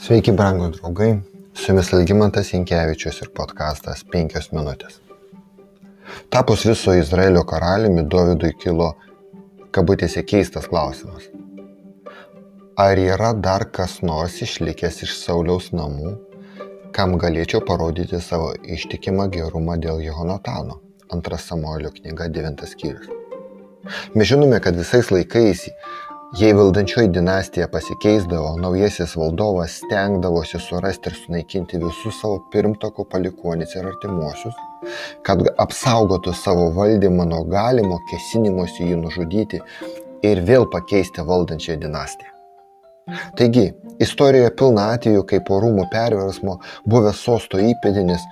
Sveiki, brangūs draugai, su jumis Algymantas Inkevičius ir podkastas 5 minutės. Tapus viso Izraelio karaliumi, Dovydui kilo, kabutėse, keistas klausimas. Ar yra dar kas nors išlikęs iš Sauliaus namų, kam galėčiau parodyti savo ištikimą gerumą dėl Jehonatano? Antras Samuelio knyga 9 skyrius. Mes žinome, kad visais laikais Jei valdančioji dinastija pasikeisdavo, naujasis valdovas stengdavosi surasti ir sunaikinti visus savo pirmtako palikuonis ir artimuosius, kad apsaugotų savo valdymą nuo galimo kesinimuose jį nužudyti ir vėl pakeisti valdančią dinastiją. Taigi, istorijoje pilna atveju, kai po rūmų perversmo buvęs sosto įpėdinis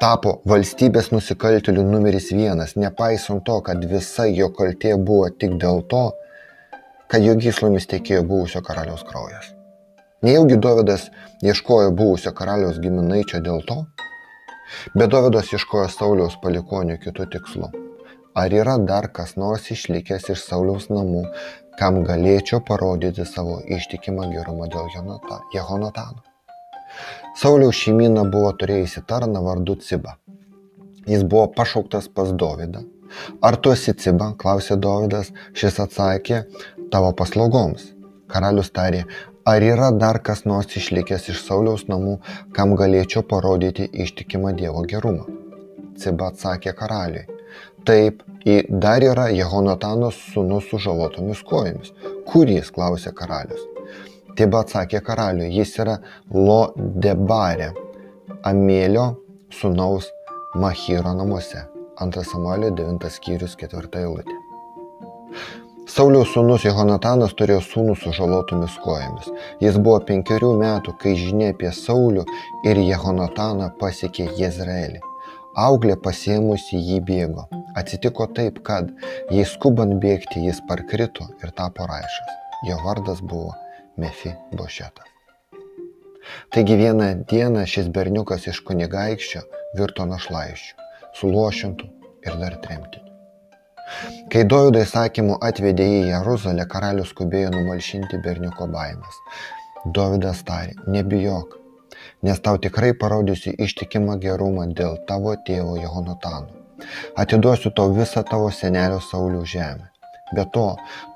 tapo valstybės nusikaltėlių numeris vienas, nepaisant to, kad visa jo kaltė buvo tik dėl to, kad jo gyslomis tekėjo buvusio karaliaus kraujas. Nejaugi Dovydas ieškojo buvusio karaliaus giminaičio dėl to, bet Dovydas ieškojo Sauliaus palikonių kitų tikslų. Ar yra dar kas nors išlikęs iš Sauliaus namų, kam galėčiau parodyti savo ištikimą gerumą dėl Jehonatano? Sauliaus šeimyna buvo turėjusi tarną vardu Ciba. Jis buvo pašauktas pas Dovydą. Ar tu esi Ciba? klausė Dovydas. Šis atsakė, tavo paslaugoms. Karalius tarė, ar yra dar kas nors išlikęs iš Sauliaus namų, kam galėčiau parodyti ištikimą Dievo gerumą. Ciba atsakė karaliui, taip, dar yra Jehonatanos sūnus su žalotomis kojomis. Kur jis, klausė karalius. Tiba atsakė karaliui, jis yra Lo Debarė, Amėlio sūnaus Machyro namuose. 2 Samuelio 9 skyrius 4 eilutė. Sauliaus sūnus Jehonatanas turėjo sūnų su žalotomis kojomis. Jis buvo penkerių metų, kai žinia apie Saulių ir Jehonataną pasiekė Jezraelį. Auglė pasiemusi jį bėgo. Atsitiko taip, kad jei skubant bėgti jis parkrito ir tapo raišas. Jo vardas buvo Mefi Bošetas. Taigi vieną dieną šis berniukas iš kunigaikščio virto našlaiščių, suluošintų ir dar tremtinių. Kai Dovydo įsakymu atvedė į Jeruzalę, karalius skubėjo numalšinti berniuko baimės. Dovydas tarė, nebijok, nes tau tikrai parodysiu ištikimą gerumą dėl tavo tėvo Jehonatano. Atiduosiu tau visą tavo senelio Saulių žemę. Be to,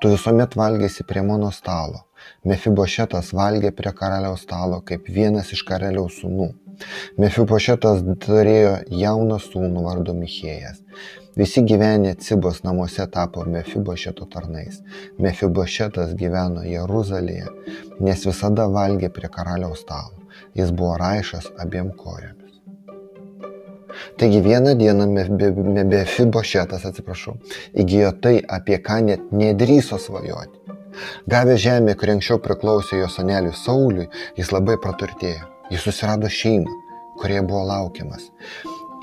tu visuomet valgėsi prie mano stalo. Mefibošetas valgė prie karaliaus stalo kaip vienas iš karaliaus sūnų. Mefibošetas turėjo jauną sūnų vardu Michėjas. Visi gyvenę Cibos namuose tapo Mefibošeto tarnais. Mefibošetas gyveno Jeruzalėje, nes visada valgė prie karaliaus stalo. Jis buvo raišas abiem kojomis. Taigi vieną dieną Mefibošetas, atsiprašau, įgyjo tai, apie ką net nedryso svajoti. Gavę žemę, kuri anksčiau priklausė jo soneliui Sauliui, jis labai praturtėjo. Jis susirado šeimą, kurie buvo laukiamas.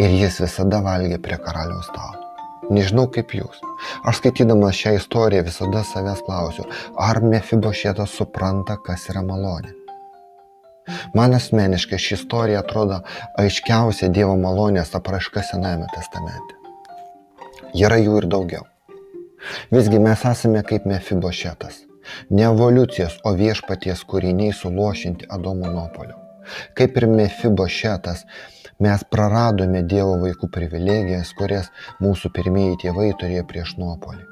Ir jis visada valgė prie karaliaus stalo. Nežinau kaip jūs. Aš skaitydamas šią istoriją visada savęs klausiu, ar Mefibošėtas supranta, kas yra malonė. Man asmeniškai ši istorija atrodo aiškiausia Dievo malonės apraiška Senajame testamente. Yra jų ir daugiau. Visgi mes esame kaip Mefibošėtas. Ne evoliucijos, o viešpaties kūriniai suluošinti Adomo nuopolio. Kaip ir Mefibošėtas, Mes praradome Dievo vaikų privilegijas, kurias mūsų pirmieji tėvai turėjo prieš nuopolį.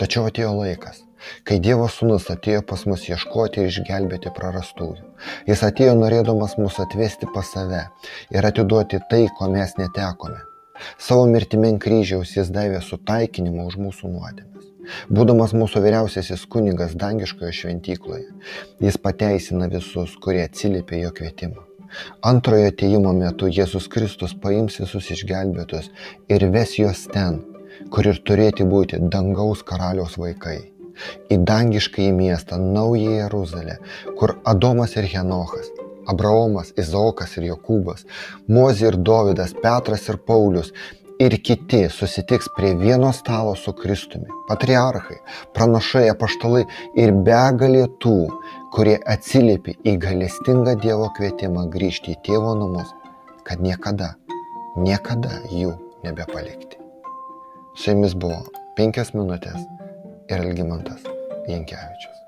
Tačiau atėjo laikas, kai Dievo sūnus atėjo pas mus ieškoti ir išgelbėti prarastųjų. Jis atėjo norėdamas mus atvesti pas save ir atiduoti tai, ko mes netekome. Savo mirtimin kryžiaus jis davė sutaikinimą už mūsų nuodėmes. Būdamas mūsų vyriausiasis kunigas dangiškoje šventykloje, jis pateisina visus, kurie atsiliepia jo kvietimą. Antrojo ateimo metu Jėzus Kristus paims visus išgelbėtus ir ves juos ten, kur ir turėti būti dangaus karaliaus vaikai. Į dangišką į miestą, naują Jeruzalę, kur Adomas ir Henochas, Abraomas, Izaokas ir Jokūbas, Mozė ir Dovydas, Petras ir Paulius ir kiti susitiks prie vieno stalo su Kristumi. Patriarchai, pranašai, apaštalai ir begalė tų, kurie atsiliepia į galestingą Dievo kvietimą grįžti į tėvo namus, kad niekada, niekada jų nebepalikti. Su jumis buvo penkias minutės ir Elgimantas Jankievičius.